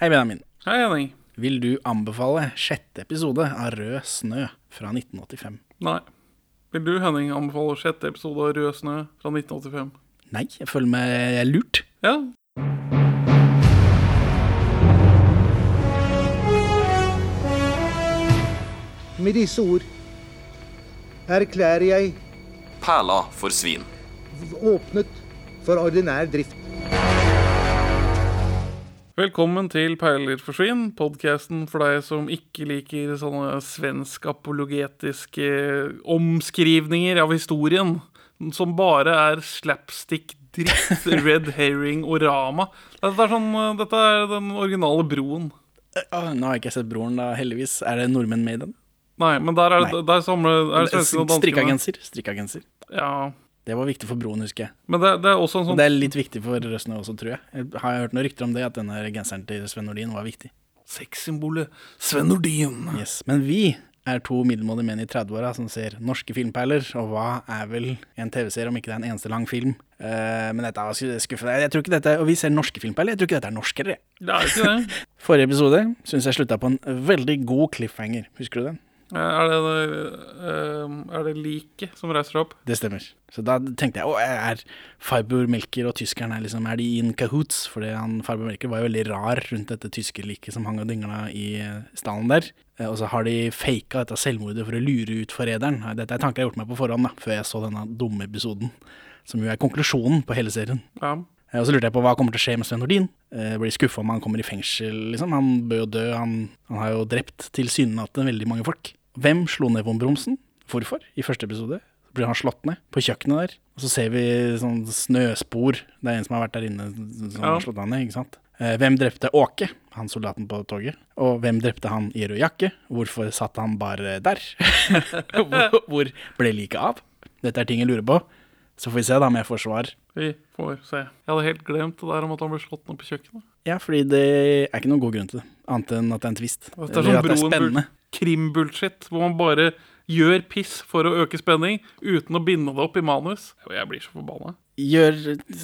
Hei, Benjamin. Hei, Henning. Vil du anbefale sjette episode av Rød snø fra 1985? Nei. Vil du, Henning, anbefale sjette episode av Rød snø fra 1985? Nei, jeg føler meg lurt. Ja. Med disse ord erklærer jeg Perla for svin. åpnet for ordinær drift. Velkommen til Perler forsvinn, podkasten for deg som ikke liker sånne svensk-apologetiske omskrivninger av historien, som bare er slapstick-dritt, red herring og rama. Dette er, sånn, dette er den originale broen. Å, nå har jeg ikke sett broren, da, heldigvis. Er det nordmenn med i den? Nei, men der er, Nei. der samler er det svenskene og danskene. Strikkeagenser. Strikkeagenser. Ja, Det var viktig for broen, husker jeg. men det, det er også en Og sånn det er litt viktig for Røsne også, tror jeg. jeg. Har hørt noen rykter om det, at denne genseren til Sven Nordin var viktig. sexsymbolet Sven Nordin. Yes. Men vi er to middelmådige menn i 30-åra som ser norske filmperler, og hva er vel en TV-serie om ikke det er en eneste lang film? Uh, men dette var sku- skuffende. Jeg tror ikke dette, Og vi ser norske filmperler, jeg tror ikke dette er norsk heller. Det er ikke det. Forrige episode syns jeg slutta på en veldig god cliffhanger. Husker du den? Eh, Er det, eh, er det liket som reiser opp? Det stemmer. Så da tenkte jeg å, er Farbror og tyskeren er, liksom, er de in cahoots? Fordi han, Farbror Melker var jo veldig rar rundt dette tyskerliket som hang og dingla i eh, stallen der. Og så har de faka dette selvmordet for å lure ut forræderen. Dette er tanker jeg har gjort meg på forhånd, da, før jeg så denne dumme episoden. Som jo er konklusjonen på hele serien. Ja. Og så lurte jeg på hva kommer til å skje med Sven Nordin. Jeg blir skuffa om han kommer i fengsel, liksom. Han bør jo dø. Han, han har jo drept tilsynelatende veldig mange folk. Hvem slo ned vonbromsen? Hvorfor? I første episode Så blir han slått ned på kjøkkenet der. Og så ser vi sånn snøspor. Det er en som har vært der inne som Ja. har slått han ned, ikke sant. Eh, Hvem drepte Åke, han soldaten på toget? Og hvem drepte han i rød jakke? Hvorfor satt han bare der? hvor, ble liket av? Dette er ting jeg lurer på. Så får vi se da om jeg får svar. Vi får se. Jeg hadde helt glemt det der om at han ble slått ned på kjøkkenet. Ja, fordi det er ikke noen god grunn til det, annet enn at det er en twist. At det er Eller sånn at det er broen spennende. Krimbullshit, hvor man bare gjør piss for å øke spenning uten å binde det opp i manus. Jeg blir så forbanna. Gjør,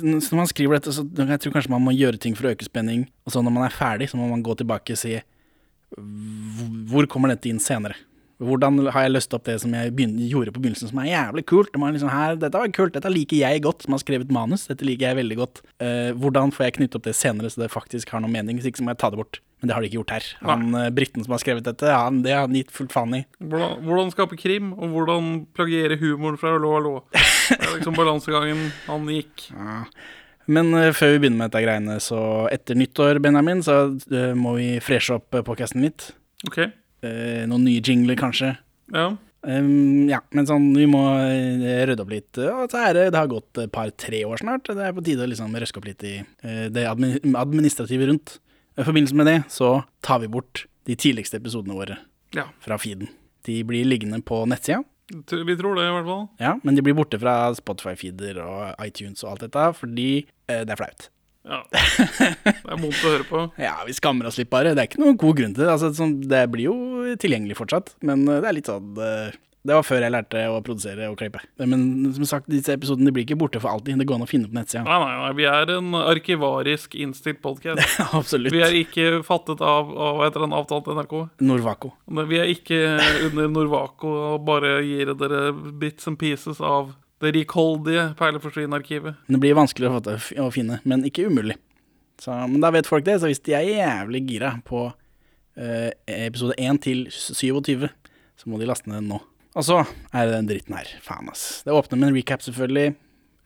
når man skriver dette, så jeg tror kanskje man må gjøre ting for å øke spenning, og så når man er ferdig, så må man gå tilbake og si hvor- kommer dette inn senere. Hvordan har jeg løst opp det som jeg gjorde på begynnelsen, som er jævlig kult? Det liksom her, dette var kult, dette liker jeg godt, som har skrevet manus. Dette liker jeg veldig godt. Eh, hvordan får jeg knytte opp det senere, så det faktisk har noe mening? Hvis ikke så må jeg ta det bort. Men det har de ikke gjort her. Han, Briten som har skrevet dette, han, det har han gitt fullt faen i. Hvordan, hvordan skape krim, og hvordan plagiere humoren fra Hallo, hallo. Det er liksom balansegangen han gikk. Men uh, før vi begynner med dette greiene, så etter nyttår, Benjamin, så uh, må vi freshe opp uh, podkasten litt. OK. Eh, noen nye jingler, kanskje. Ja. Um, ja, men sånn, vi må eh, rydde opp litt. Og så er det, det har gått et par-tre år snart. Det er på tide å liksom røske opp litt i eh, det administrative rundt. I forbindelse med det så tar vi bort de tidligste episodene våre ja. fra feeden. De blir liggende på nettsida, Vi tror det, i hvert fall. ja, men de blir borte fra Spotify-feeder og iTunes og alt dette, fordi eh, det er flaut. Ja. Det er vondt å høre på. Ja, vi skammer oss litt bare. Det er ikke noen god grunn til det. Altså, sånn, det blir jo tilgjengelig fortsatt, men eh, det er litt sånn eh, Det var før jeg lærte å produsere og klippe. Men som sagt, disse episodene blir ikke borte for alltid. Det går an å finne på nettsida. Nei, nei, nei, vi er en arkivarisk innstilt podkast. Absolutt. Vi er ikke fattet av, av hva heter den avtalt NRK. Norvaco. Vi er ikke under Norvaco og bare gir dere bits and pieces av det rikholdige Perleforsvinn-arkivet. Det blir vanskelig å, finne, men ikke umulig. Så, men da vet folk det. Så hvis de er jævlig gira på eh, episode 1 til 27, så må de laste ned den nå. Og så er det den dritten her. Faen, ass. Det åpner med en recap, selvfølgelig.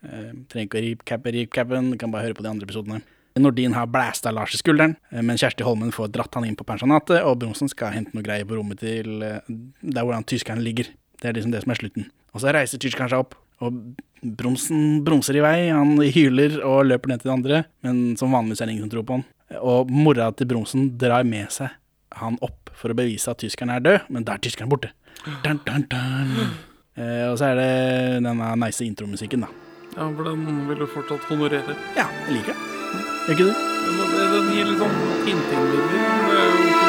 Eh, trenger ikke å recappe recapen, kan bare høre på de andre episodene. Nordin har blæsta Lars i skulderen, eh, men Kjersti Holmen får dratt han inn på pensjonatet, og Bronsen skal hente noe greier på rommet til eh, der hvor han tyskeren ligger. Det er liksom det som er slutten. Og så reiser tyskeren seg opp, og Bromsen brumser i vei. Han hyler og løper ned til de andre, men som vanlig er det ingen som tror på han. Og mora til Bromsen drar med seg han opp for å bevise at tyskeren er død, men da er tyskeren borte. Dun, dun, dun. Eh, og så er det denne nice intromusikken, da. Ja, for den vil du fortsatt honorere. Ja, jeg liker det. Gjør ikke du? Den gir litt sånn Tintin-lyder.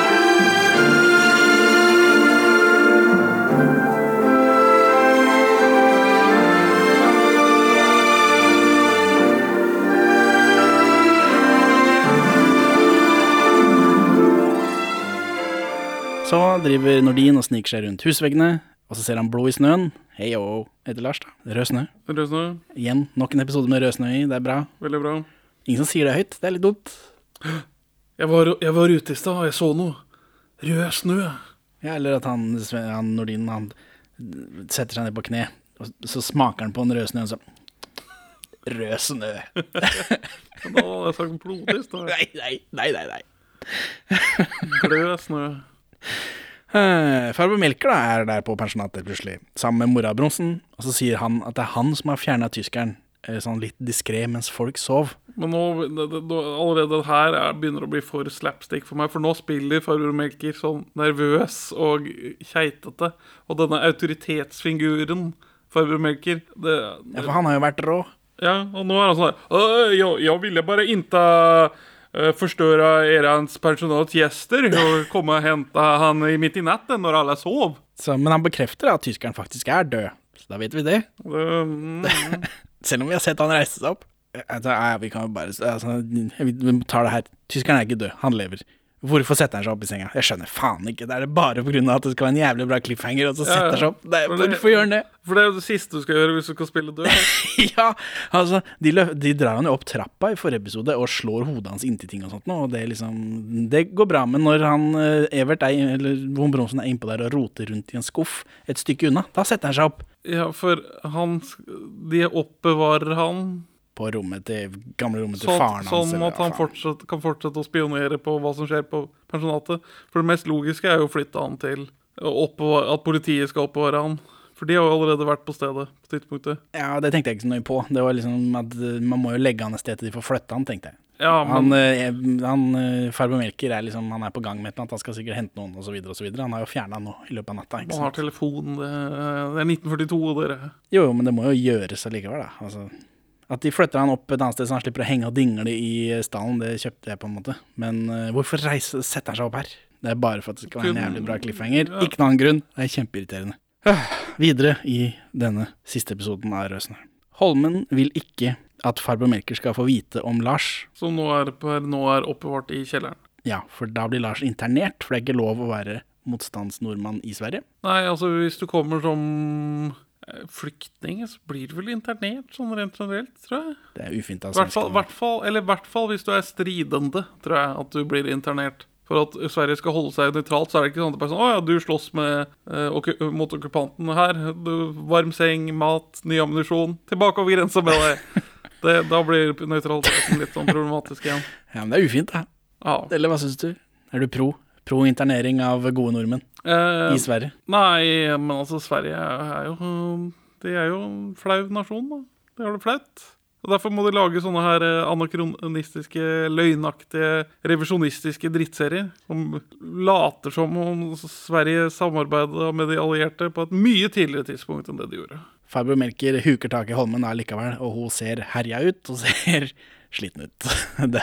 Så driver Nordin og sniker seg rundt husveggene, og så ser han blod i snøen. Hei yo, heter Lars, da. Rød snø. Rød snø. Igjen, nok en episode med rød snø i, det er bra. Veldig bra. Ingen som sier det høyt, det er litt dumt. Jeg var, jeg var ute i stad, og jeg så noe. Rød snø. Ja, eller at han, han Nordin han setter seg ned på kne, og så smaker han på den røde snøen, så Rød snø. Nå hadde jeg sagt blodig stad. Nei, nei, nei, nei. nei. Glød snø. Eh, Farbror Melker da, er der på pensjonatet plutselig, sammen med mora Bronsen, og så sier han at det er han som har fjerna tyskeren, eh, sånn litt diskré mens folk sov. Men nå, det, det, allerede her er, begynner det å bli for slapstick for meg. For nå spiller farbror Melker sånn nervøs og keitete. Og denne autoritetsfiguren, farbror Melker det, Ja, for han har jo vært rå. Ja, og nå er han sånn her jeg, jag, jag ville bare inte uh, förstöra erans personalgäster och komma och hämta han i mitt i natten när alla sov. Så, men han bekrefter at tyskeren faktisk er død, så da vet vi det. Mm, Selv om vi har sett han reise seg opp. Altså, ja, vi kan jo bare altså, Vi vi tar det her. Tyskeren er ikke død, han lever. Hvorfor setter han seg opp i senga? Jeg skjønner faen ikke. Det er det bare av at det skal være en jævlig bra cliffhanger, og så setter setter ja. han seg opp. Det hvorfor gjør han det? for det er jo det siste du skal gjøre hvis du skal spille død. ja, altså, de, de drar han jo opp trappa i forrige episode og slår hodet hans inntil ting og sånt, og det liksom Det går bra, men når han eh, Evert er, eller Von Bronsen er innpå der og roter rundt i en skuff et stykke unna, da setter han seg opp Ja, for han De oppbevarer han på rommet til gamle rommet til sånn, faren hans. sånn at han fortsatt, kan fortsette å spionere på hva som skjer på pensjonatet. For det mest logiske er jo å flytte han til At politiet skal oppbevare han. For de har jo allerede vært på stedet på tidspunktet. Ja, det tenkte jeg ikke så nøye på. Det var liksom at eh, Man må jo legge han et sted til de får flytte han, tenkte jeg. Ja, Han, men eh, han Farber Melker er liksom Han er på gang med et eller annet, han skal sikkert hente noen osv. Han har jo fjerna nå i løpet av natta. Ikke man har telefon. Det er 1942, dere. Jo, jo, men det må jo gjøres allikevel, da. Altså, at de flytter han opp et annet sted så han slipper å henge og dingle i stallen, det kjøpte jeg på en måte. Men uh, hvorfor reise, setter han seg opp her? Det er bare for at det skal være en jævlig bra cliffhanger. Ja. Ikke noen annen grunn. Det er kjempeirriterende. Uh, Videre i denne siste episoden av Røsene. Holmen vil ikke at farbror Melker skal få vite om Lars. Som nå er, nå er oppbevart i kjelleren. Ja, for da blir Lars internert, for det er ikke lov å være motstandsnordmann i Sverige. Nei, altså hvis du kommer som flyktning, så blir du vel internert sånn rent generelt, tror jeg. Det er ufint av Hvert fall, hvert fall, eller i hvert fall hvis du er stridende, tror jeg at du blir internert. For at Sverige skal holde seg nøytralt, så er det ikke sånn at det Å ja, du slåss med, eh, mot okkupanten her. Du, varm seng, mat, ny ammunisjon. Tilbake over grensa med deg. Det, da blir nøytraliteten litt sånn problematisk igjen. Ja, men det er ufint, da. Ja. Eller hva syns du? Er du pro? Pro internering av gode nordmenn Eh, i Sverige? Nei, men altså, Sverige er jo De er jo en flau nasjon, da. De har det flaut. Og Derfor må de lage sånne her eh, anakronistiske, løgnaktige, revisjonistiske drittserier. Som later som om Sverige samarbeida med de allierte på et mye tidligere tidspunkt enn det de gjorde. Fabio Melker huker tak i Holmen da likevel, og hun ser herja ut og ser sliten ut. det,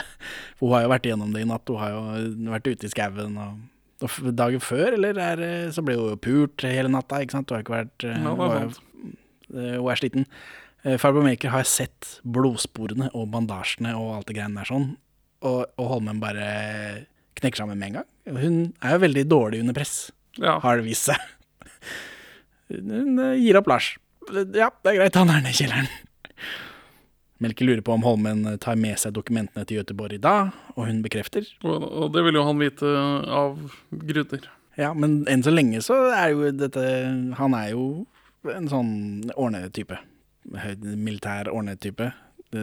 for hun har jo vært igjennom det i natt, hun har jo vært ute i skauen og, og dagen før, eller er, så ble hun jo pult hele natta, ikke sant? Hun har ikke vært eh, hun, er eh, hun er sliten. Farbomaker Farbror Melker har sett blodsporene og bandasjene og alt det greiene der sånn, og, og Holmen bare knekker sammen med en gang. Hun er jo veldig dårlig under press Ja. har det vist seg. Hun eh, gir opp Lars. Ja, det er greit, han er nede i kjelleren. Melke lurer på om Holmen tar med seg dokumentene til Göteborg i dag, og hun bekrefter. Og, og det vil jo han vite av grunner. Ja, men enn så lenge så er jo dette Han er jo en sånn ordnetype. Militær ordnetype.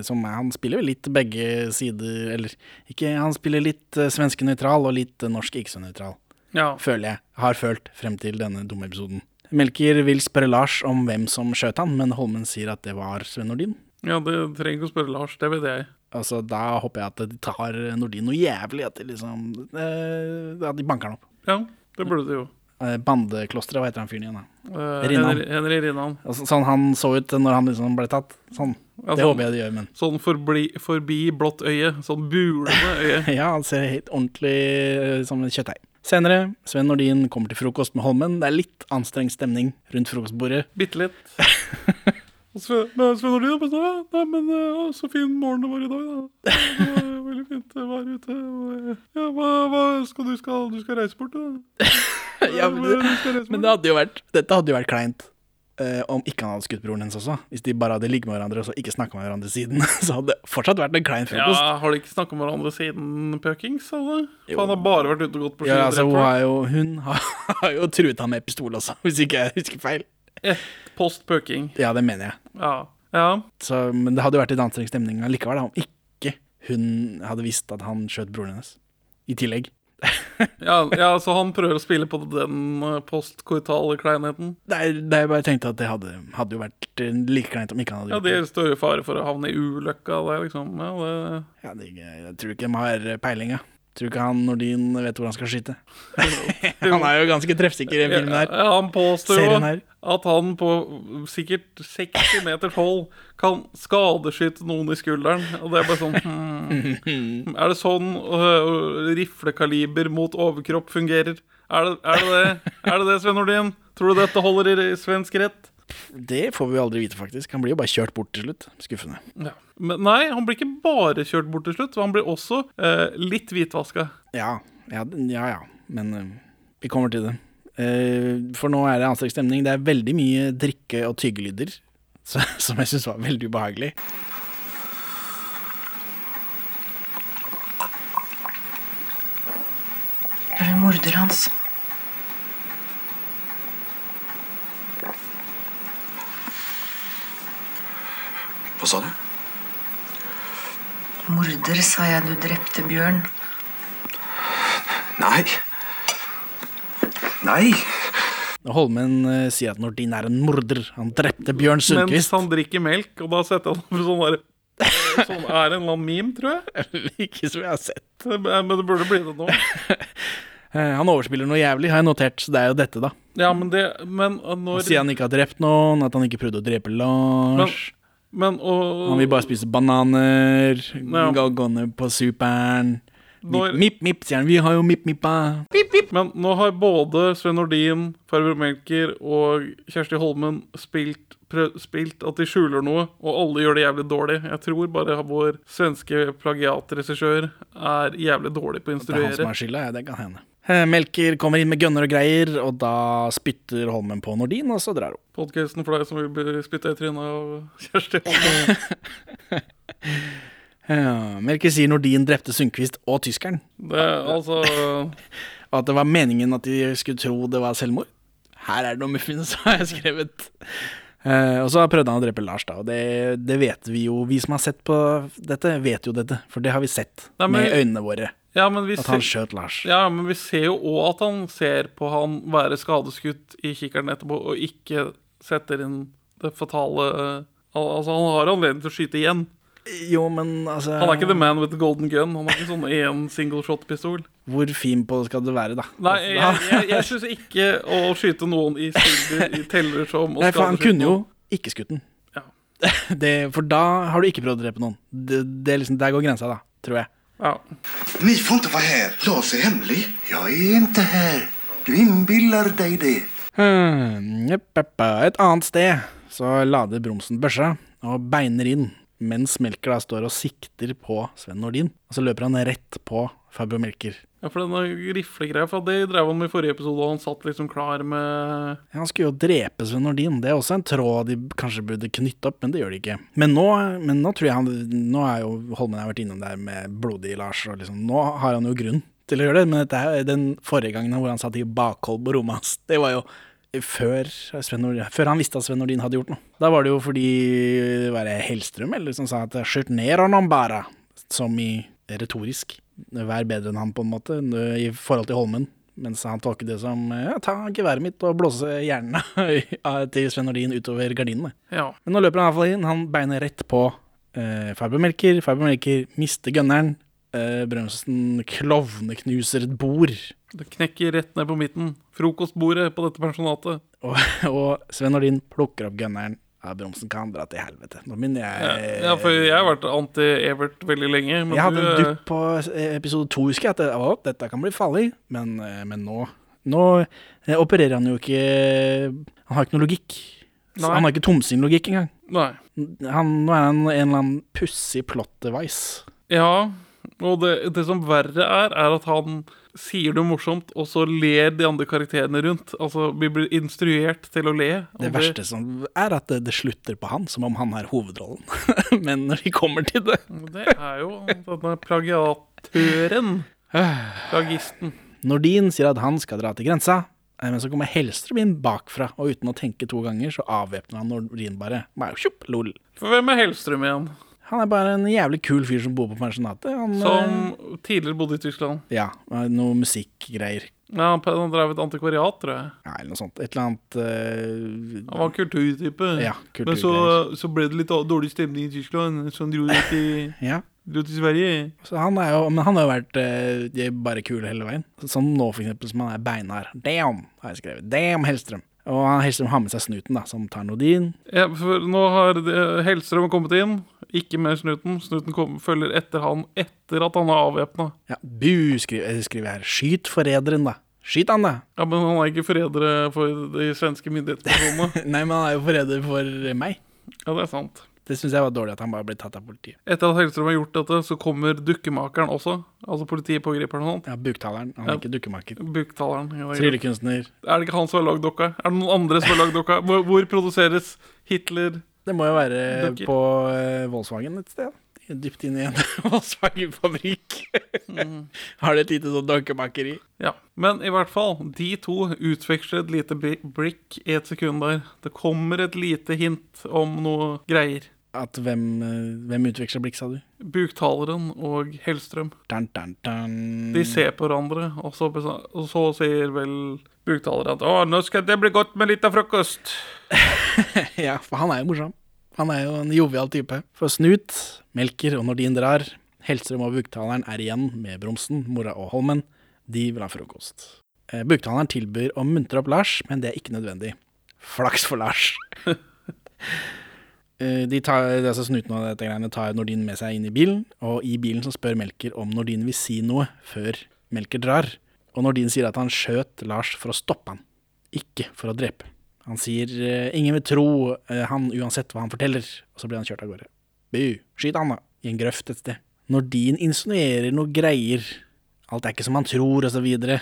Som er, han spiller jo litt begge sider, eller ikke Han spiller litt uh, svenske nøytral og litt eh, norsk ikke så nøytral. Ja. føler jeg, har følt frem til denne dumme episoden. Melker vil spørre Lars om hvem som skjøt han, men Holmen sier at det var Sven Nordin. Ja, det trenger ikke å spørre Lars, det vet jeg. Altså, Da håper jeg at de tar Nordin noe jævlig, de liksom eh, At de banker han opp. Ja, det burde de jo. Eh, Bandeklosteret, hva heter han fyren igjen, da? Eh, Rinnan. Henry, Rinnan. Altså, sånn han så ut når han liksom ble tatt. Sånn. Ja, Det sånn- håper jeg de gjør, men Sånn forbli, forbi blått øye. Sånn bulende øye. Ja, han ser helt ordentlig som en kjøttdeig. Senere, Sven Nordin kommer til frokost med Holmen. Det er litt anstrengt stemning rundt frokostbordet. Bitte litt. Sven Sven er bare sånn «Ja, Nei, men eh, å, så fin morgen det var i dag, da. Det var veldig fint vær ute. Eh, ja, hva, hva skal du skal Du skal reise bort, da? Ja, men, det, men det hadde jo vært Dette hadde jo vært kleint eh, om ikke han hadde skutt broren hennes også. Hvis de bare hadde ligget med hverandre og så ikke snakka med hverandre siden. Så hadde det fortsatt vært en klein frokost. Ja, Har de ikke snakka med hverandre siden pøkings? For han har bare vært ute og gått på ski. Ja, altså, hun har jo, hun har, har jo truet ham med pistol også, hvis ikke jeg husker feil. Post pøking. Ja, det mener jeg. Ja. ja. Så, men det hadde jo vært litt anstrengt stemning likevel da, om ikke hun hadde visst at han skjøt broren hennes. I tillegg. Ja, ja, så han prøver å spille på den postkortale postkoitale kleinheten. Nei, jeg bare tenkte at det hadde, hadde jo vært eh, like kleint om ikke han hadde Ja, gjort det det. er større fare for å havne i ulykka. Det er liksom Ja, det Ja, det, jeg tror ikke de har peiling, ja. Tror ikke han Nordin vet hvor han skal skyte. han er jo ganske treffsikker i den filmen her. Ja, han påstår jo at han på sikkert 60 meters hold kan skadeskyte noen i skulderen. Og det er bare sånn hmm. Er det sånn uh, riflekaliber mot overkropp fungerer? Er det er det, det? Er det det, Sven Nordin? Tror du dette holder i svensk rett? Det får vi aldri vite, faktisk. Han blir jo bare kjørt bort til slutt. Skuffende. Ja. Men nei, han blir ikke bare kjørt bort til slutt. Han blir også eh, litt hvitvaska. Ja, ja, ja. ja. Men eh, vi kommer til det. Eh, for nå er det anstrengt stemning. Det er veldig mye drikke- og tyggelyder som jeg syns var veldig ubehagelig. Er det morder hans? Hva sa du? Morder, sa jeg du drepte Bjørn. Nei. Nei. Holmen eh, sier at Nordin er en morder. Han drepte Bjørn Mens han drikker melk, og da setter han opp sånn derre Sånn er en eller annen meme, tror jeg. Ikke som jeg har sett. Men det burde bli det nå. Eh, han overspiller noe jævlig, har jeg notert. Så det er jo dette, da. Ja, men det Men når... Han sier han ikke har drept noen, at han ikke prøvde å drepe Lars. Men og Han vil bare spise bananer, Ja. gå ned på superen. Når- mipp, mipp, sier han. Vi har jo mipp-mippa. Men nå har både Sven Nordin, Farber Melker og Kjersti Holmen spilt, prøv, spilt at de skjuler noe, og alle gjør det jævlig dårlig. Jeg tror bare vår svenske plagiatregissør er jævlig dårlig på å instruere Det er han som er har skylda, ja, det kan hende. Eh, Melker kommer inn med gønner og greier, og da spytter Holmen på Nordin, og så drar hun. Podkasten for deg som vil bli spytta i trynet av Kjersti Ja, Melker sier Nordin drepte Sundquist og tyskeren, Det altså og at det var meningen at de skulle tro det var selvmord. Her er det noe muffins, har jeg skrevet. Uh, og så prøvde han å drepe Lars, da, og det, det vet vi jo. Vi som har sett på dette, vet jo dette, for det har vi sett Nei, men- med øynene våre. Ja, men vi At han skjøt Lars. Ja, men vi ser jo òg at han ser på han være skadeskutt i kikkeren etterpå, og ikke setter inn det fatale Altså, han har anledning til å skyte igjen. Jo, men altså Han er ikke the man with the golden gun. Han har ikke sånn én single shot-pistol. Hvor fin på skal det være, da? Nei, Altså, jeg, jeg, jeg syns ikke å skyte noen i silver teller som Nei, for han kunne jo ikke skutt den. Ja. Det, for da har du ikke prøvd å drepe noen. Det, det liksom, der går grensa, da, tror jeg. Ja. Ni får inte vara här. Lars är hemlig. Jag är inte här. Du inbillar dig det. Hmm. Et annet sted så lader Bromsen børsa og beiner inn, mens Melker da står og sikter på Sven Nordin. Og så løper han rett på Fabio Melker. Ja, for denne riflegreia, for det drev han med i forrige episode, og han satt liksom klar med Ja, Han skulle jo drepe Sven Nordin. Det er også en tråd de kanskje burde knytte opp, men det gjør de ikke. Men nå, men nå tror jeg han Nå er jo Holmen vært innom der med blodig Lars, og liksom Nå har han jo grunn til å gjøre det, men dette er den forrige gangen hvor han satt i bakhold på rommet hans. Det var jo før, Nordin, før han visste at Sven Nordin hadde gjort noe. Da var det jo fordi var det Hellstrøm eller som sa at 'skjørt ned han bare', som i retorisk. Vær bedre enn han, på en måte, i forhold til Holmen. Mens han tolket det som ja, 'ta geværet mitt og blåse hjernene til Sven Nordin utover gardinene'. Ja. Men nå løper han iallfall inn. Han beiner rett på eh, Fabermelker. Melker. Mister gunneren. Eh, Brømsen klovneknuser et bord. Det knekker rett ned på midten. Frokostbordet på dette pensjonatet. Og, og Sven Nordin plukker opp gunneren. Ja, Bromsen kan dra til helvete. Nå begynner jeg Ja, for jeg har vært anti-Evert veldig lenge. Jeg hadde en eh, dupp på episode to, husker jeg, at å, dette kan bli farlig. Men, eh, men nå, nå eh, opererer han jo ikke Han har ikke noe logikk. Nei. Han har ikke tomsinglogikk engang. Nei. Han, nå er han en eller annen pussig plot device. Ja, Og det, det som verre er, er at han sier noe morsomt, og så ler de andre karakterene rundt. Altså, vi blir instruert til å le. Det verste som er at det, det slutter på han, som om han er hovedrollen. Men når vi kommer til det Det er jo denne plagiatøren. Plagisten. Nordin sier at han skal dra til grensa, eh, men så kommer Hellstrøm inn bakfra, og uten å tenke to ganger, så avvæpner han Nordin bare. Tjup, lol. For hvem er Hellstrøm igjen? Han er bare en jævlig kul fyr som bor på pensjonatet. Han, Som tidligere bodde i Tyskland. eh, Ja, noe musikkgreier. Ja, han drev et antikvariat, tror jeg. Ja, eller noe sånt. Et eller annet uh, Han var kulturtype. Ja, Men så, så ble det litt dårlig stemning i Tyskland, så han dro til, Ja. dro til Sverige. Så han er jo, men han har jo vært uh, bare kul hele veien. Sånn nå, for eksempel, som han er beinhard. Damn, har jeg skrevet. Damn, Hellstrøm. Og han Hellstrøm har med seg snuten, da, som tar Nordin. Ja, for nå har det- Hellstrøm kommet inn, ikke med snuten. Snuten kom, følger etter han etter at han er avvæpna. Ja, bu, skriver, jeg skriver her. Skyt forræderen, da. Skyt han, da. Ja, men han er ikke forræder for de svenske myndighetspersonene. Nei, men han er jo forræder for meg. Ja, det er sant. Det syns jeg var dårlig at han bare ble tatt av politiet. Etter at Hellstrøm har gjort dette, så kommer dukkemakeren også. Altså politiet pågriper han og sånt. Ja, Buktaleren. Han er Ja. ikke dukkemaker. Buktaleren. Ja, er. Tryllekunstner. Er det ikke han som har lagd dokka? Er det noen andre som har lagd dokka? Hvor, hvor produseres Hitler? Det må jo være Dukker. på eh, Volkswagen et sted. Dypt inn i en Volkswagen-fabrikk. Har det et lite sånn dokkemakeri. Ja, men i hvert fall, de to utveksler et lite bri- blikk i et sekund der. Det kommer et lite hint om noe greier. At hvem, eh, hvem utveksler blikk, sa du? Buktaleren og Hellstrøm. Dun, dun, dun. De ser på hverandre, og så, og så sier vel buktaleren at 'Å, nå skal det bli godt med litt av frokost'. Ja, for han er jo morsom. Han er jo en jovial type. For Snut, Melker og Nordin drar. Hellstrøm og Buktaleren er igjen med Bromsen, Mora og Holmen. De vil ha frokost. Eh, Buktaleren tilbyr å muntre opp Lars, men det er ikke nødvendig. Flaks for Lars. Eh, De tar, altså Snuten av dette greiene tar Nordin med seg inn i bilen, og i bilen så spør Melker om Nordin vil si noe før Melker drar. Og Nordin sier at han skjøt Lars for å stoppe han, ikke for å drepe. Han sier eh, ingen vil tro eh, han uansett hva han forteller, og så blir han kjørt av gårde. Bu, skyt han da, i en grøft et sted. Nordin insinuerer noe greier. Alt er ikke som han tror, og så videre.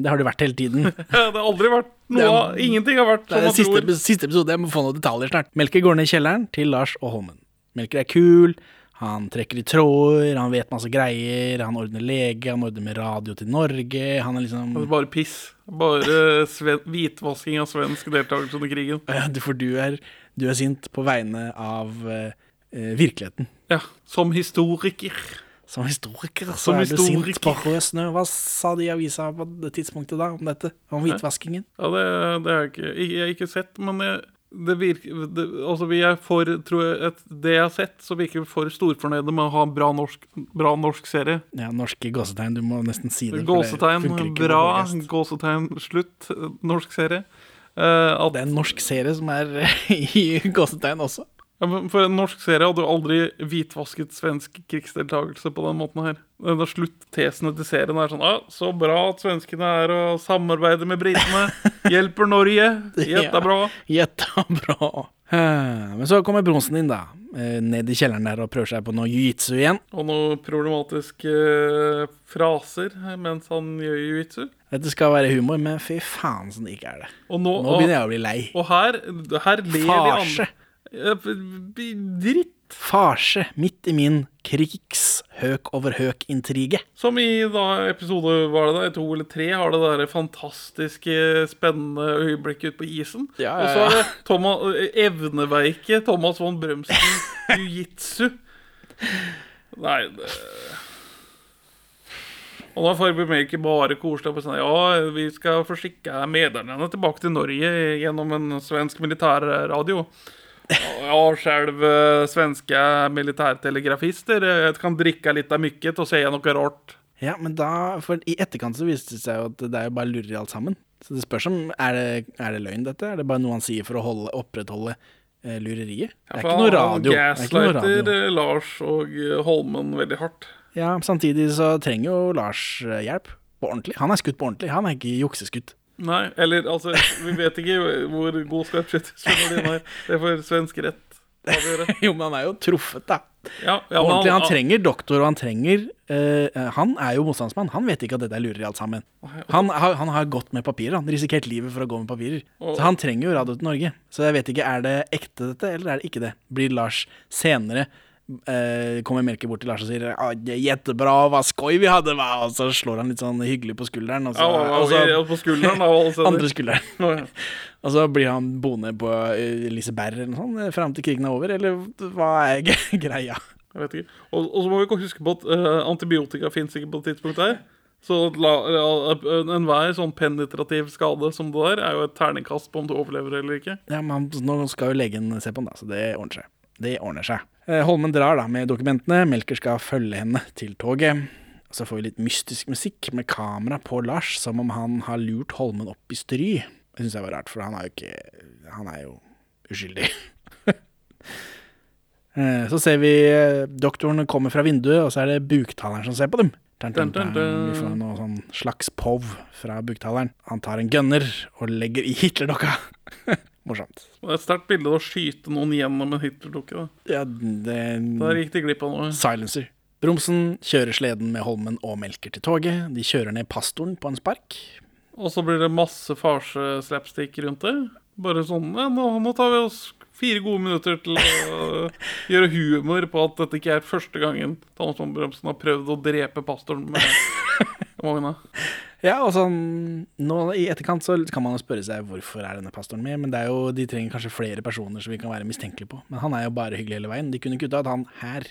Men det har det vært hele tiden. det har aldri vært noe av Ingenting har vært som man siste, tror. siste episode, jeg må få noen detaljer snart. Melker går ned i kjelleren til Lars og Holmen. Melker er kul, han trekker i tråder, han vet masse greier, han ordner lege, han ordner med radio til Norge, han er liksom er Bare piss. Bare hvitvasking av svensk deltakelse under krigen. Ja, For du er, du er sint på vegne av eh, virkeligheten. Ja, Som historiker. Som historiker så Som er du sint på rød snø. Hva sa de i avisa på det tidspunktet da om dette? Om hvitvaskingen? Ja, det, det har jeg ikke, jeg, jeg har ikke sett, men jeg, det virker det, Altså, vi er for tror jeg, et, Det jeg har sett, så virker vi for storfornøyde med å ha en bra norsk, bra norsk serie. Ja, norske gåsetegn. Du må nesten si det. Gåsetegn, bra. Gåsetegn, slutt. Norsk serie. Uh, at, Det er en norsk serie som er i gåsetegn også. Ja, men for en norsk serie hadde jo aldri hvitvasket svensk krigsdeltakelse på den måten her. Da sluttesene til serien er sånn ah, Så bra at svenskene er å samarbeide med britene. Hjelper Norge. Gjetta bra. Gjetta bra. Men så kommer Bronsen inn, da. eh, Ned i kjelleren der og prøver seg på noe jiu-jitsu igjen. Og noen problematiske eh, fraser mens han gjør jiu-jitsu. Dette skal være humor, men fy faen som det ikke er det. Og, nå, Nå begynner jeg å bli lei. og her, her ler de andre Dritt. Farse midt i min krigs-høk-over-høk-intrige. Som i da episode var det da, to eller tre har det der fantastiske, spennende øyeblikket ute på isen. Ja, Og ja, så er det Thomas, evneveike Thomas von Brømsen jiu-jitsu. Nei, det Og da får vi ikke bare koselig på sånn Ja, vi skal forsikre medlemmene tilbake til Norge gjennom en svensk militærradio. Ja, själv eh, svenske militærtelegrafister eh, kan drikke litt av mykket og se noe rart. Ja, men da For i etterkant så viste det seg jo at det er jo bare lureri alt sammen. Så det spørs om Er det, er det løgn, dette? Er det bare noe han sier for å holde, opprettholde eh, lureriet? Det er ikke noe radio. Er Gaslighter eh, Lars og Holmen veldig hardt. Ja, Samtidig så trenger jo Lars hjelp. På ordentlig. Han er skutt på ordentlig. Han er ikke jukseskutt. Nei, eller altså Vi vet ikke hvor god skarpskytter din er. Det får svensk rett avgjøre. jo, men han er jo truffet, da. Ja, ja, Ordentlig, han trenger doktor, og han trenger uh, Han er jo motstandsmann. Han vet ikke at dette er lureri alt sammen. Han, han har gått med papirer. Han risikert livet for å gå med papirer. Så han trenger jo Radio til Norge. Så jeg vet ikke, er det ekte dette, eller er det ikke det? Blir Lars senere eh, Kommer Melker bort til Lars og sier ah, er hva skoj vi hadde, va? Og så slår han litt sånn hyggelig på skulderen, og så, Ja, og så ja, på skulderen, da. og andre skulderen. Ja, ja. Og så blir han boende på eh, Liseberg eller noe sånt fram til krigen er over, eller hva er greia? Jeg vet ikke. Og, og så må vi ikke huske på at uh, antibiotika fins ikke på det tidspunktet her. Så enhver sånn penetrativ skade som det der, er jo et terningkast på om du overlever eller ikke. Ja, men nå skal jo legen se på den, da, så det ordner seg. Det ordner seg. Eh, Holmen drar da med dokumentene. Melker skal følge henne til toget. Så får vi litt mystisk musikk med kamera på Lars, som om han har lurt Holmen opp i stry. Det syns jeg var rart, for han er jo ikke Han er jo uskyldig. Eh, Så ser vi eh, doktoren komme fra vinduet, og så er det buktaleren som ser på dem. Dun, dun, dun. Vi får noe sånn slags pov fra buktaleren. Han tar en gunner og legger i Hitlerdokka. Morsomt. Det er et sterkt bilde å skyte noen gjennom en Hitler-dukke. Ja, det Der gikk de glipp av noe. Silencer. Bromsen kjører sleden med Holmen og Melker til toget. De kjører ned pastoren på en spark. Og så blir det masse farse-slapstick rundt det. Bare sånn ja, nå, nå tar vi oss fire gode minutter til å gjøre humor på at dette ikke er første gangen Thomas von Brømsen har prøvd å drepe pastoren med vogna. Ja, og sånn nå I etterkant så kan man jo spørre seg hvorfor er denne pastoren med, men det er jo, de trenger kanskje flere personer som vi kan være mistenkelige på. Men han er jo bare hyggelig hele veien. De kunne kutta ut han her.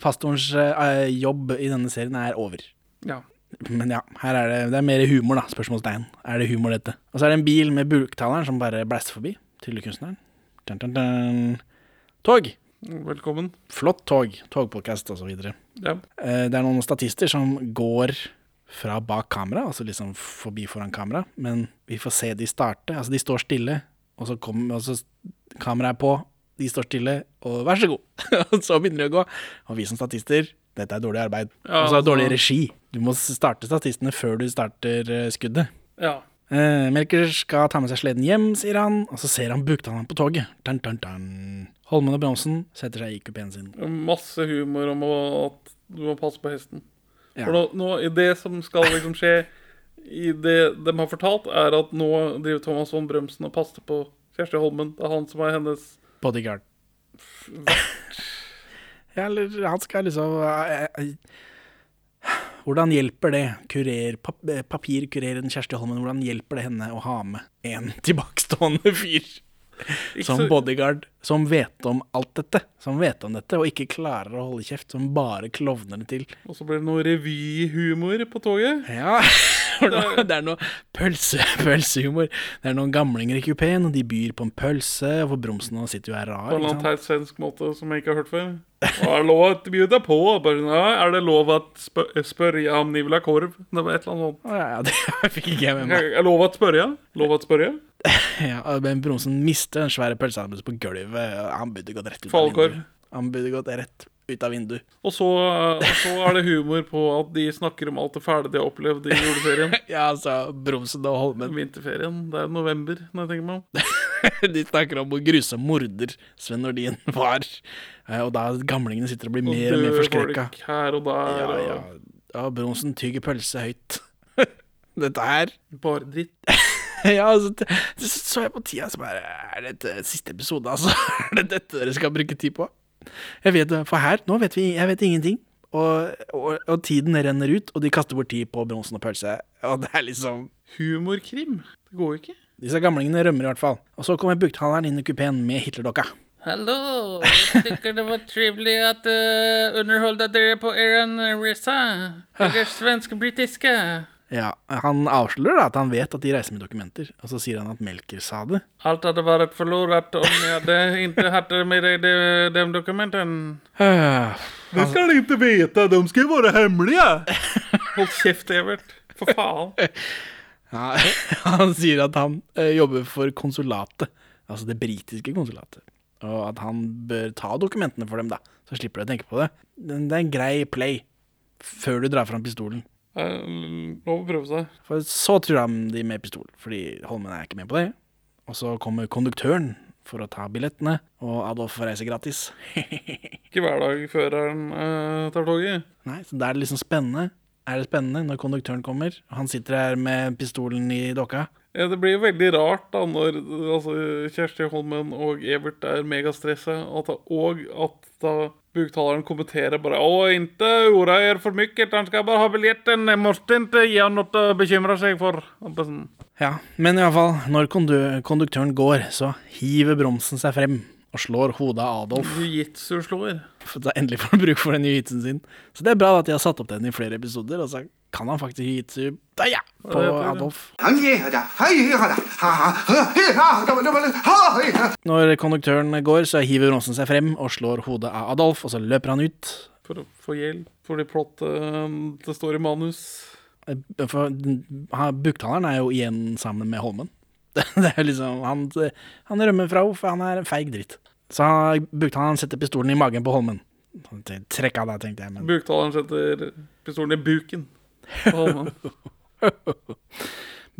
Pastorens eh, jobb i denne serien er over. Ja. Men ja, her er det, det er mer humor, da. Spørsmålstegn. Er det humor, dette? Og så er det en bil med buktaleren som bare blæster forbi. Tryllekunstneren. Tog. Velkommen. Flott tog. Togpodkast osv. Ja. Eh, Det er noen statister som går fra bak kamera, altså liksom forbi foran kamera, men vi får se de starte. Altså, de står stille, og så kommer og så kameraet er på, de står stille, og vær så god. og så begynner de å gå. Og vi som statister, dette er dårlig arbeid. Ja, og så er det dårlig altså- regi. Du må starte statistene før du starter eh, skuddet. ja. Eh, Melker skal ta med seg sleden hjem, sier han, og så ser han buktannen på toget. Dun, dun, dun. Holmen og Bromsen setter seg i kupeen sin. Masse humor om at du må passe på hesten. Ja. For nå, nå, i det som skal liksom skje i det de har fortalt, er at nå driver Thomas von Brømsen og passer på Kjersti Holmen. Det er han som er hennes Bodyguard. Ja, eller han skal liksom eh, eh, Hvordan hjelper det kurer, eh, papirkureren Kjersti Holmen, hvordan hjelper det henne å ha med en tilbakestående fyr som bodyguard, som vet om alt dette, som vet om dette, og ikke klarer å holde kjeft, som bare klovner det til. Og så blir det noe revyhumor på toget. Ja, det er noe pølse, pølsehumor. Det er noen gamlinger i kupeen, og de byr på en pølse, for Bromsen nå sitter jo her rar. På en eller annen svensk måte som jeg ikke har hørt før. Og er lov å bjude på? Ja, er det lov å spør spørre om de vil ha korv? Det var et eller annet sånt. Ja, det fikk ikke jeg med meg. Er lov å spørre? Lov å spørre? Ja, men Bronsen mister den svære pølsa på gulvet. Han burde gått rett ut av vinduet. Han burde gått rett ut av vinduet. Og så, og så er det humor på at de snakker om alt det fæle de har opplevd i juleferien. Ja, altså, Bromsen og Holmen Vinterferien. Det er november, når jeg tenker meg om. De snakker om hvor grusom morder Sven Nordin var. Eh, Og da gamlingene sitter og blir Og mer og mer forskrekka. folk her og der. Ja, og ja. ja, Bronsen tygger pølse høyt. Dette her Bare dritt. Ja, altså, så så jeg på tida, som bare Er dette siste episode, altså? Er det dette dere skal bruke tid på? Jeg vet, For her, nå vet vi Jeg vet ingenting. Og, og, og tiden renner ut, og de kaster bort tid på Bronsen og pølse. Og det er liksom Humorkrim. Det går jo ikke. Disse gamlingene rømmer i hvert fall. Og så kommer buktaleren inn i kupeen med Hitlerdokka. Hallo, jeg tenker det var trivelig at uh, underhålla dere på Eran Risa, Dere svensk-brittiska. Ja, Han avslører da at han vet at de reiser med dokumenter, og så sier han at Melker sa det. Alt hadde vært forlorat om jeg hadde ikke hade med deg de, de dokumentene. Det skal de ikke vite, de skal være hemmelige! Hold kjeft, Evert. For faen. Ja, han sier at han eh, jobber for konsulatet, altså det britiske konsulatet. Og at han bør ta dokumentene for dem, da. Så slipper du å tenke på det. Det det er en grei play før du drar fram pistolen. Eh, Lov å prøve seg. For så tror de de med pistol, fordi Holmen er ikke med på det. Og så kommer konduktøren for å ta billettene, og Adolf får reise gratis. Ikke hver dag føreren eh, tar toget. Nei, så da er det liksom spennende. Er det spennende når konduktøren kommer, han sitter her med pistolen i dokka? Ja, det blir jo veldig rart da når altså, Kjersti Holmen og Evert er megastressa, og at, da buktaleren kommenterer bare 'Å, ikke oroa er for mye, han skal bare ha billetten. Jeg måtte ikke gi han noe å bekymre seg for'. Sånn, Ja, men i hvert fall, når kondu konduktøren går, så hiver bromsen seg frem og slår hodet av Adolf. Jiu-jitsu slår. For endelig får han bruk for den jiu-jitsuen sin. Så det er bra at de har satt opp den i flere episoder, og så kan han faktisk jiu-jitsu da, ja, på. Adolf. Når konduktøren går, så hiver Bronsen seg frem og slår hodet av Adolf, og så løper han ut. For å få hjelp. Fordi plottet eh, det står i manus. For buktaleren er jo igjen sammen med Holmen. Det er liksom, han, han rømmer fra henne, for han er en feig dritt. Så buktaleren setter pistolen i magen på Holmen. Trekk av deg, tenkte jeg. Men Buktaleren setter pistolen i buken.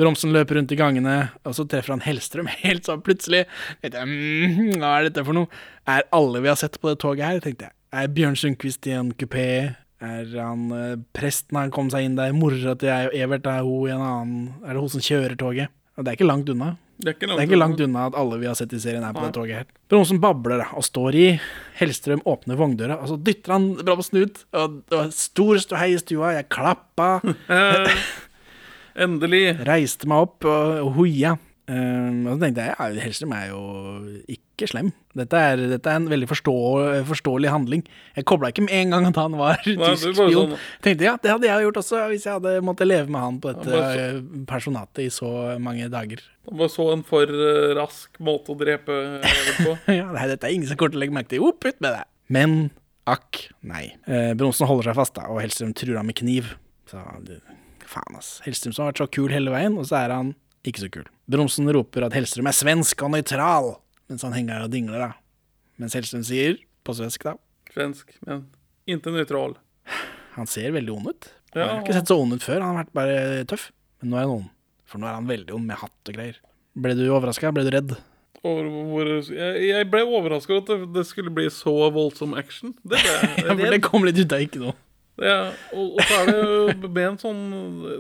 Bromsen løper rundt i gangene, og så treffer han Hellstrøm helt sånn plutselig. Jeg, mm, Hva er dette for noe? Er alle vi har sett på det toget her? tenkte jeg. Er Bjørn Sundquist i en kupé? Er han eh, presten han kom seg inn der? Mora til jeg og Evert er hun i en annen Er det hun som kjører toget? Og det er ikke langt unna. Det er ikke Det langt, er ikke langt unna at alle vi har sett i serien, er på det toget her. som babler da, og står i. Hellstrøm åpner vogndøra, og så dytter han bromsen ut. Og det var stor ståhei i stua. Jeg klappa, Eh, endelig. reiste meg opp og hoia. Um, og så tenkte jeg ja, Hellstrøm er jo ikke slem. Dette er, dette er en veldig forstå, forståelig handling. Jeg kobla ikke med en gang at han var Nei, tysk spion. sånn- Tenkte ja, det hadde jeg gjort også hvis jeg hadde måttet leve med han på dette bare eh, personatet i så mange dager. Han bare så en for eh, rask måte å drepe Evert på. ja, nei, dette er ingen som kommer til å legge merke til. Opp, ut med det! Men akk, nei. Eh, Bronsen holder seg fast, da, og Hellstrøm truer ham med kniv. Så faen, ass. Hellstrøm som har vært så kul hele veien, og så er han ikke så kul. Bronsen roper at Hellstrøm er svensk og nøytral, mens han henger og dingler, da. Mens Hellstrøm sier, på svensk, da Svensk, men ikke nøytral. Han ser veldig ond ut. Han har ikke sett så ond ut før, han har vært bare tøff. Men nå er han ond. For nå er han veldig ond med hatt og greier. Ble du overraska? Ble du redd? Jeg, ble overraska over at det, det skulle bli så voldsom action. Det ble det, Ja, for det kom litt ut av ikke noe. Ja, og, og så er det jo med en sånn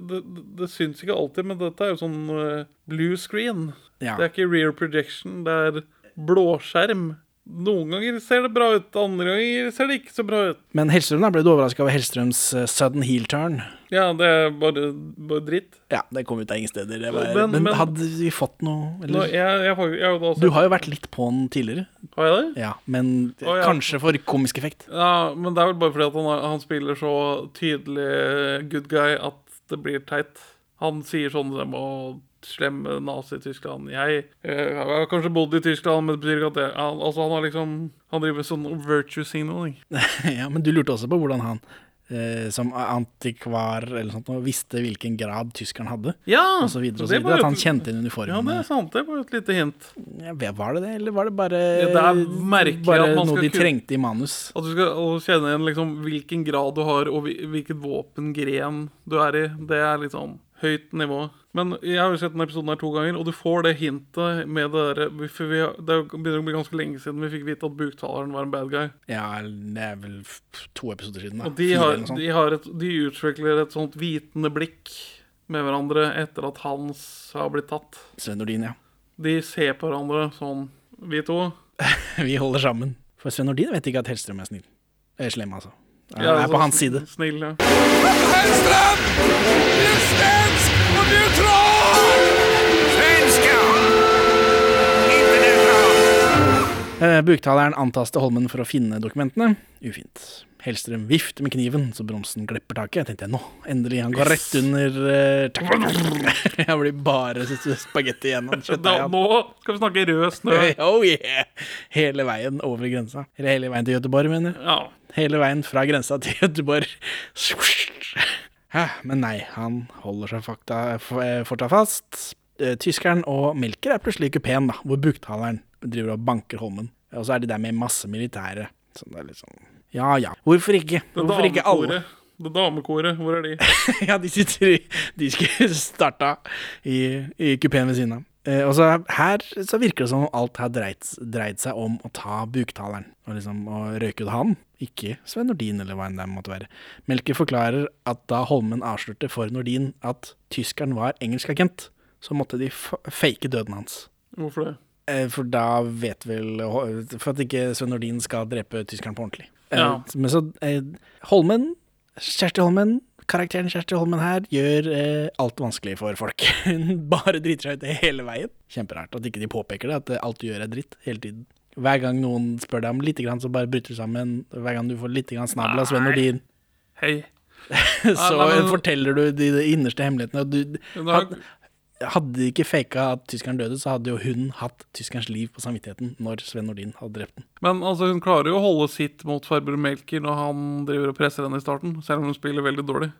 Det, det, syns ikke alltid, men dette er jo sånn eh, blue screen. Ja. Det er ikke rear projection, det er blåskjerm. Noen ganger ser det bra ut, andre ganger ser det ikke så bra ut. Men Hellstrøm, da ble du overraska over Hellstrøms eh, sudden heel turn? Ja, det er bare, bare dritt. Ja, det kom ut av ingen steder. Det var, Men- men, men- hadde vi fått noe Nå, eller? jeg, jeg, jeg, også, Du har jo vært litt på den tidligere. Har jeg det? Ja, men Å, ja. kanskje for komisk effekt. Ja, men det er vel bare fordi at han, han spiller så tydelig good guy at det blir teit. Han sier sånn som å slemme Nazi-Tyskland. Jeg jeg, har kanskje bodd i Tyskland, men det betyr ikke at det han, Altså, han har liksom Han driver med sånn virtue signaling. ja, Men du lurte også på hvordan han eh, som antikvar eller sånt, visste hvilken grad tyskeren hadde. Ja! Og så videre og så videre. At han kjente inn uniformen? Ja, det er sant. Det var et lite hint. Ja, var det det, eller var det bare, Ja, det bare noe de trengte i manus? At du skal kjenne igjen liksom hvilken grad du har, og hvil- hvilket våpengren du er i. Det er litt sånn høyt nivå. Men jeg har jo sett denne episoden her to ganger, og du får det hintet med det derre For vi det er begynner å bli ganske lenge siden vi fikk vite at buktaleren var en bad guy. Ja, det er vel to episoder siden. da. Og de, har, de, har et, de utvikler et sånt vitende blikk med hverandre etter at Hans har blitt tatt. Sven Nordin, ja. De ser på hverandre sånn, vi to. Vi holder sammen. For Sven Nordin vet ikke at Hellstrøm er snill. Er slem, altså. Han Ja, er på hans side. Snill, ja. Eh, Buktaleren antaster Holmen for å finne dokumentene. Ufint. Hellstrøm vifter med kniven, så bromsen glipper taket. Jeg tenkte nå, endelig, han går rett under uh. Jeg blir bare spagetti igjen. Nå skal vi snakke rød snø. Oh yeah! Hele veien over grensa. Eller hele veien til Gøteborg, mener jeg. Ja. Hele veien fra grensa til Göteborg. Hæ, Men nei, han holder seg fakta, f- fortsatt fast. Eh, Tyskeren og Melker er plutselig i kupeen, da, hvor buktaleren driver og banker Holmen. Og så er de der med masse militære. Så det er litt sånn Ja ja, hvorfor ikke? Hvorfor ikke alle? Det damekoret, hvor er de? ja, de sitter i De skulle starta i, i kupeen ved siden av. Eh, og så her så virker det som om alt har dreid, dreid seg om å ta buktaleren og liksom å røyke ut han, ikke Sven Nordin eller hva enn det måtte være. Melker forklarer at da Holmen avslørte for Nordin at tyskeren var engelsk agent, så måtte de fake døden hans. Hvorfor det? Eh, For da vet vel For at ikke Sven Nordin skal drepe tyskeren på ordentlig. Eh, Ja. Men så Holmen, Kjersti Holmen, karakteren Kjersti Holmen her, gjør eh, alt vanskelig for folk. Hun bare driter seg ut hele veien. Kjemperart at ikke de påpeker det, at eh, alt du gjør er dritt hele tiden. Hver gang noen spør deg om lite grann, så bare bryter du sammen. Hver gang du får lite grann snabel av Sven Nordin, Hei. så nei, men- forteller du de, de innerste hemmelighetene. Du, had, hadde de ikke faka at tyskeren døde, så hadde jo hun hatt tyskerens liv på samvittigheten når Sven Nordin hadde drept den. men altså, hun klarer jo å holde sitt mot farbror Melker når han driver og presser henne i starten, selv om hun spiller veldig dårlig.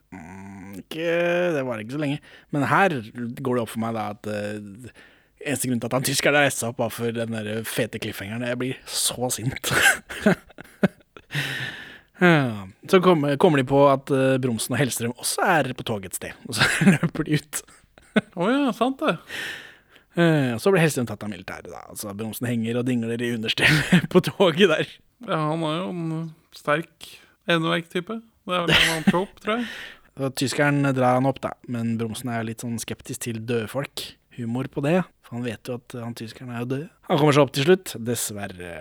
Ikke, det var ikke så lenge. Men her går det opp for meg da at uh, eneste grunn til at han tyskeren reiste seg opp, var for den der fete cliffhangeren. Jeg blir så sint. Ja. Så kommer, kommer de på at eh, Bromsen og Hellstrøm også er på toget et sted, og så løper de ut. Å ja, sant det. Eh, så blir Hellstrøm tatt av militæret, da. Altså Bromsen henger og dingler i understellet på toget der. Ja, han er jo en sterk endeverk-type. Det er vel en annen trope, tror jeg. Så tyskeren drar han opp, da, men Bromsen er litt sånn skeptisk til døde folk. Humor på det, for han vet jo at han tyskeren er jo død. Han kommer seg opp til slutt, dessverre.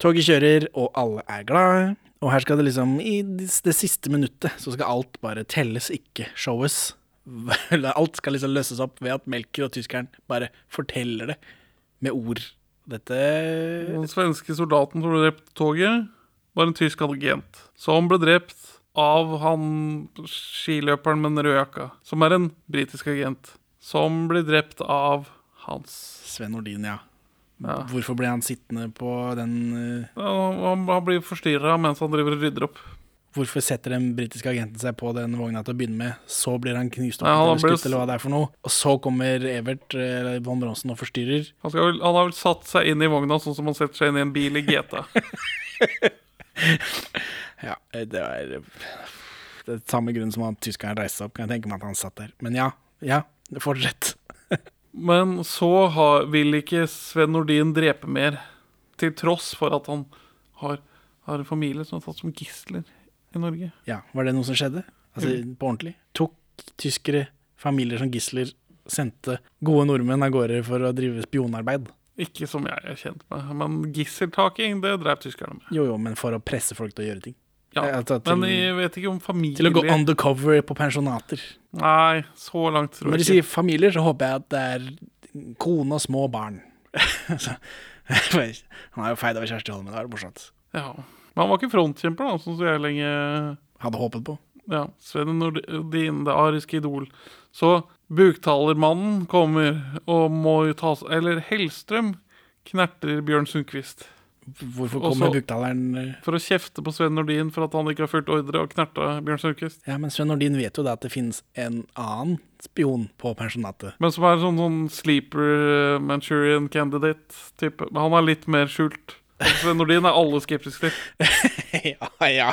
Toget kjører, og alle er glade. Og her skal det liksom, i det siste minuttet, så skal alt bare telles, ikke showes. Alt skal liksom løses opp ved at Melker og tyskeren bare forteller det med ord. Dette Den svenske soldaten som ble drept på toget, var en tysk agent. Som ble drept av han skiløperen med den røde jakka, som er en britisk agent. Som ble drept av hans Sven Nordin, ja. Ja. Hvorfor ble han sittende på den uh... Ja, Han, han blir forstyrra mens han driver og rydder opp. Hvorfor setter den britiske agenten seg på den vogna til å begynne med? Så blir han knust opp Ja, eller skutt, eller hva det er for noe. Og så kommer Evert eller von Bronsen og forstyrrer. Han, vel, han har vel satt seg inn i vogna sånn som han setter seg inn i en bil i GTA. Ja, det var eh, det er samme grunn som at tyskeren reiste seg opp. Kan jeg tenke meg at han satt der. Men ja, ja, fortsett. Men så har, vil ikke Sven Nordin drepe mer, til tross for at han har, har en familie som er tatt som gisler i Norge. Ja, Var det noe som skjedde? Altså, På ordentlig? Tok tyskere familier som gisler, sendte gode nordmenn av gårde for å drive spionarbeid? Ikke som jeg er kjent med, men gisseltaking, det drev tyskerne med. Jo, jo, men for å presse folk til å gjøre ting. Ja, altså, til- Men jeg vet ikke om familier Til å gå undercover på pensjonater. Nei, så langt tror Når de jeg du sier familier, så håper jeg at det er kone og små barn. Han er jo feid over Kjersti Holmen, det er morsomt. Ja. Men han var ikke frontkjemper, da, sånn som jeg lenge Hadde håpet på. Ja, Sven Nordin, det ariske idol. Så buktalermannen kommer og må jo ta seg Eller Hellstrøm knerter Bjørn Sundquist Hvorfor kommer buktaleren eh, for å kjefte på Sven Nordin for at han ikke har fulgt ordre og knerta Bjørn Sundquist. Ja, men Sven Nordin vet jo da at det finnes en annen spion på pensjonatet. Men som er sånn, sånn sleeper eh, Manchurian candidate-type. Han er litt mer skjult. Nordin er alle skeptiske til. ja, ja.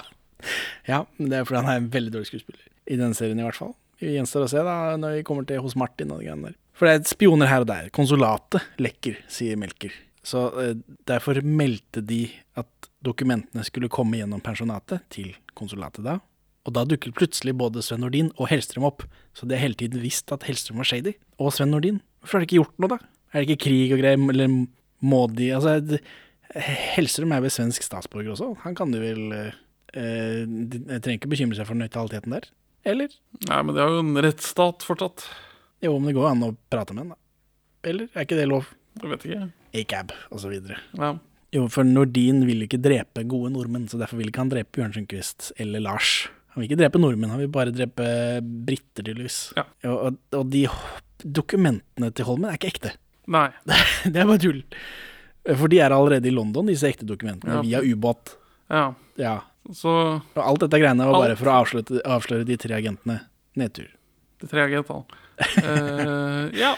Ja, det er fordi han er en veldig dårlig skuespiller. I denne serien i hvert fall. Vi gjenstår å se da, når vi kommer til hos Martin og de greiene der. For det er spioner her og der. Konsulatet lekker, sier Melker. Så eh, derfor meldte de at dokumentene skulle komme gjennom pensjonatet til konsulatet da. Og da dukket plutselig både Sven Nordin og Hellstrøm opp. Så de har hele tiden visst at Hellstrøm var shady. Og Sven Nordin. Hvorfor har de ikke gjort noe, da? Er det ikke krig og greier, eller må de Altså, Hellstrøm er vel svensk statsborger også. Han kan jo vel eh, trenger ikke bekymre seg for nøytraliteten der. Eller? Nei, men det er jo en rettsstat fortsatt. Jo, men det går an å prate med en, da. Eller? Er ikke det lov? Jeg vet ikke. ACAB, videre. Ja. Jo, for Nordin vil ikke drepe gode nordmenn, så derfor vil ikke han drepe Bjørn Sundquist eller Lars. Han vil ikke drepe nordmenn, han vil bare drepe briter, tydeligvis. Ja. Og, og de dokumentene til Holmen er ikke ekte. Nei. Det er bare tull. For de er allerede i London, disse ekte dokumentene, Ja. via ubåt. Ja. Ja. Så alt dette greiene var bare for å avsløre, avsløre de tre agentene. Nedtur. de tre agentene. uh, ja.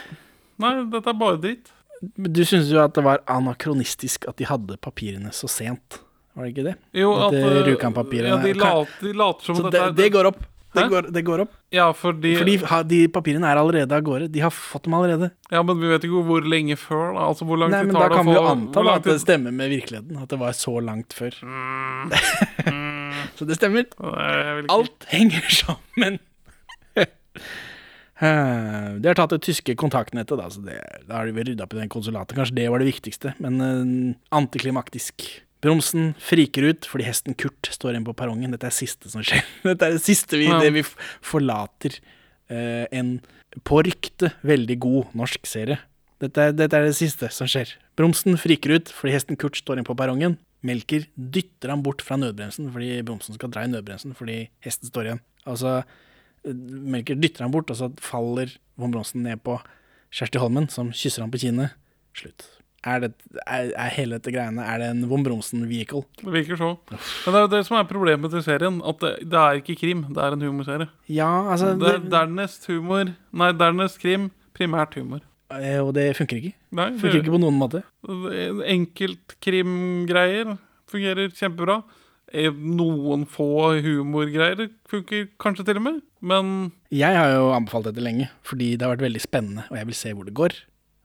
Nei, dette er bare dritt. Du syns jo at det var anakronistisk at de hadde papirene så sent, var det ikke det? Jo, At, at, eh, eh, Rjukan-papirene Ja, de, kan- de later som Så dette det, det går opp. Det går, det går opp. Ja, fordi, Fordi de papirene er allerede av gårde. De har fått dem allerede. Ja, men vi vet ikke hvor lenge før, da. Altså, hvor langt Nei, men tar Da det kan vi jo anta da, at det stemmer med virkeligheten. At det var så langt før. så det stemmer. Nei, Alt henger sammen. Eh, De har tatt det tyske kontaktnettet, da, så det, da har de vel rydda opp i den konsulatet. Kanskje det var det viktigste, men eh, antiklimaktisk. Bromsen friker ut fordi hesten Kurt står igjen på perrongen. Dette er det siste som skjer. Dette er det siste vi, Ja. det vi forlater uh, en på ryktet veldig god norsk serie. Dette er, dette er det siste som skjer. Bromsen friker ut fordi hesten Kurt står igjen på perrongen. Melker dytter han bort fra nødbremsen fordi bromsen skal dra i nødbremsen fordi hesten står igjen. Altså, Melker dytter han bort, og så faller von Bronsen ned på Kjersti Holmen, som kysser ham på kinnet. Slutt. Er, det, er, er hele dette greiene Er det en von Bronsen-vehicle? Det virker så. Men det er jo det som er problemet til serien. At det, det er ikke krim, det er en humorserie. Ja, altså Det det, dernest humor Nei, dernest krim, primært humor. eh, Og det funker ikke. Nei, Funker ikke på noen måte. Enkeltkrimgreier fungerer kjempebra. Eh, Noen få humorgreier funker kanskje til og med, men Jeg har jo anbefalt dette lenge, fordi det har vært veldig spennende, og jeg vil se hvor det går.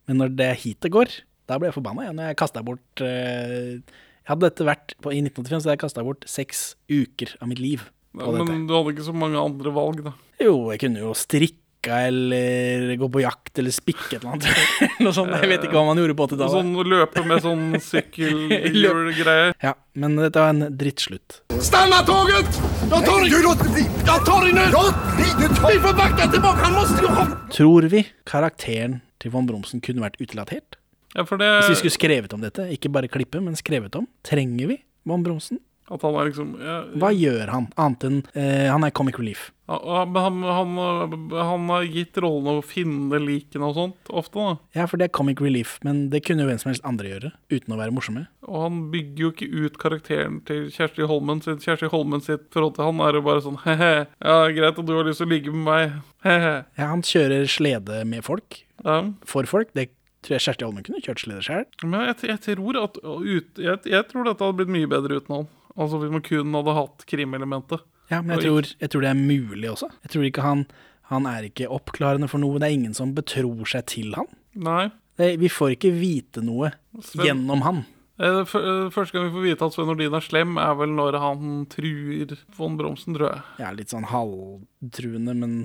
Men når det er hit det går, da ble jeg forbanna. igjen. når jeg kastet bort eh, Hadde dette vært på, i 1985, så hadde jeg kasta bort seks uker av mitt liv på dette. Men du hadde ikke så mange andre valg, da. Jo, jeg kunne jo strikka eller gå på jakt eller spikke et eller annet. Noe sånt. Jeg vet ikke hva man gjorde på 80-tallet. Sånn løpe med sånn sykkelhjulgreier. Ja, men dette var en drittslutt. Stanna toget! Jeg tar! Du tar... Vi får bakke tilbake han må jo. Tror vi karakteren til von Bromsen kunne vært utlatert? Ja, det Hvis vi skulle skrevet om dette, ikke bare klippe, men skrevet om, trenger vi Van Bromsen? At han er liksom ja, Hva gjør han, annet enn eh, Han er comic relief. ja, ja, Men han, han, han har gitt rollen å finne likene og sånt ofte, da. Ja, for det er comic relief, men det kunne jo hvem som helst andre gjøre, uten å være morsomme. Og han bygger jo ikke ut karakteren til Kjersti Holmen sitt. Kjersti Holmen sitt forhold til han er jo bare sånn he-he, ja, greit at du har lyst til å ligge med meg, he-he. Ja, han kjører slede med folk, Ja. for folk. Det tror jeg Kjersti Holmen kunne kjørt slede sjøl. Men jeg, jeg tror at ut, jeg, jeg tror dette hadde blitt mye bedre uten han. Altså hvis man kun hadde hatt krimelementet. Ja, men jeg tror, jeg tror det er mulig også. Jeg tror ikke han Han er ikke oppklarende for noe. Det er ingen som betror seg til han. Nei. Det, vi får ikke vite noe Sven- gjennom han. Eh, eh, Første gang vi får vite at Sven Nordin er slem, er vel når han truer von Bromsen, tror jeg. Ja, litt sånn halvtruende, men,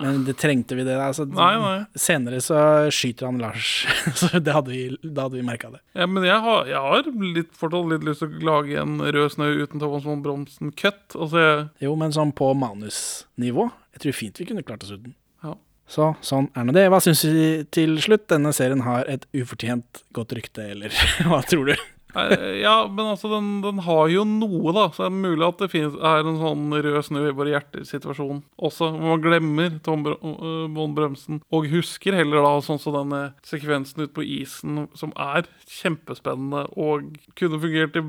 men det trengte vi det. Altså, Nei, nei. Senere så skyter han Lars, så det hadde vi, da hadde vi merka det. Ja, men jeg har, jeg har litt, fortsatt litt lyst til å lage en Rød snø uten Thomas von Bromsen-cut. Altså, jeg- Jo, men sånn på manusnivå. Jeg tror fint vi kunne klart oss uten. Ja. Så sånn er nå det. Hva syns vi til slutt? Denne serien har et ufortjent godt rykte, eller hva tror du? Ja, men altså, den, den har jo noe, da. Så det er mulig at det finnes, er en sånn rød snø i våre hjerter-situasjon også. Hvor man glemmer Tom Br øh, von Brømsen, og husker heller da sånn som denne sekvensen ute på isen, som er kjempespennende og kunne fungert i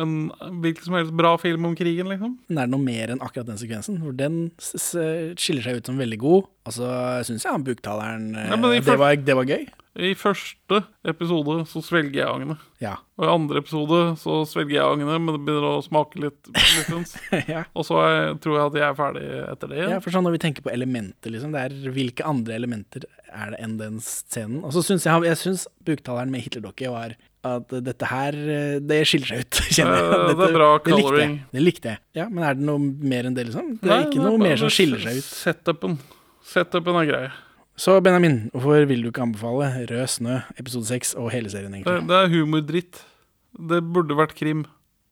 en hvilken som helst bra film om krigen, liksom. Men er det noe mer enn akkurat den sekvensen? For den skiller seg ut som veldig god. Altså, syns jeg han buktaleren eh, Ja, men det, var, det var gøy. I første episode så svelger jeg agnet. Ja. Og i andre episode så svelger jeg agnet, men det begynner å smake litt. Muffins. ja. Og så er, tror jeg at jeg er ferdig etter det. ja, for sånn når vi tenker på elementer, liksom, det er hvilke andre elementer er det enn den scenen? Og så syns jeg, jeg synes buktaleren med Hitlerdokke var at dette her, det skiller seg ut, kjenner jeg. Dette, det er bra bra det likte jeg. coloring. Det likte jeg. Ja, men er det noe mer enn det, liksom? Det er Nei, ikke det noe bare- mer som skiller seg ut. Setupen. Setupen er grei. Så Benjamin, hvorfor vil du ikke anbefale Rød snø, episode 6 og hele serien, egentlig? det er humordritt. Det burde vært krim.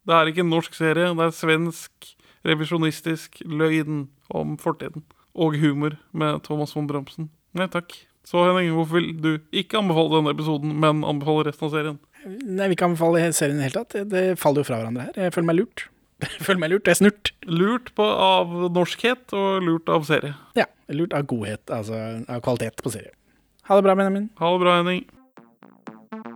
Det er ikke en norsk serie, det er svensk revisjonistisk løgn om fortiden. Og humor med Thomas von Bramsen. Nei takk. Så Henning, hvorfor vil du ikke anbefale denne episoden, men anbefale resten av serien? Nei, vi kan anbefale serien i det hele tatt. Det- Det faller jo fra hverandre her. Jeg føler meg lurt. Føler meg lurt. Jeg er snurt. Lurt på, av norskhet og lurt av serie. Ja, lurt av godhet, altså av kvalitet på serie. Ha det bra, Benjamin. Ha det bra, Henning.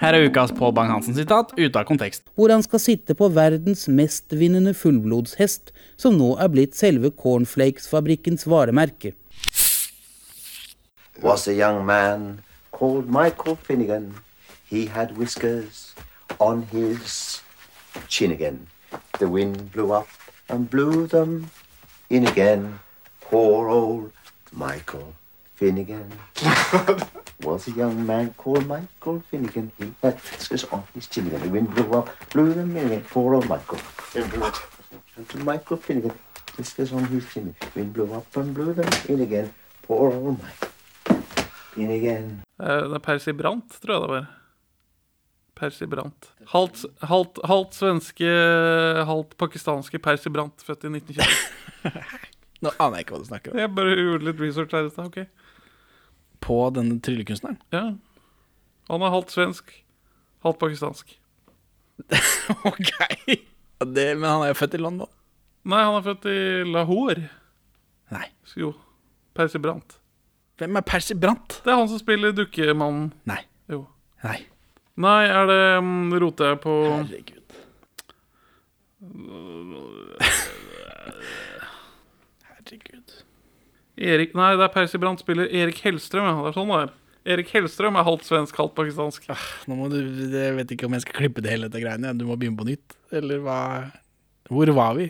Her er ukas Pål Bang-Hansen-sitat ute av kontekst. hvor han skal sitte på verdens mestvinnende fullblodshest, som nå er blitt selve Cornflakes-fabrikkens varemerke. was a young man called Michael Finnegan. He had whiskers on his chin again. The wind blew up and blew them in again. Poor old Michael Finnegan was a young man called Michael Finnegan. He had whiskers on his chin and The wind blew up, blew them in again. Poor old Michael. What? To Michael Finnegan, whiskers on his chin. Wind blew up and blew them in again. Poor old Michael. In again. Eh, Det er Percy Brandt, tror jeg det var. Percy Brandt. Halvt, halvt, halvt svenske, halvt pakistanske Percy Brandt, født i 1920. Nå aner jeg ikke hva du snakker om. Jeg bare gjorde litt research her i stad. ok. På denne tryllekunstneren? Ja. Han er halvt svensk, halvt pakistansk. ok. Det, men han er jo født i London. Nei, han er født i Lahore. Nei. Jo. Percy Brandt. Hvem er Percy Brandt? Det er han som spiller Dukkemannen. Nei. Jo. Nei. Nei, er det um, Roter jeg på. Herregud. Erik Nei, det er Percy Brandt spiller Erik Hellstrøm. Ja. Det er sånn det er. Erik Hellstrøm er halvt svensk, halvt pakistansk. Nå må du, Jeg vet ikke om jeg skal klippe det hele dette greiene. Du må begynne på nytt. Eller hva Hvor var vi?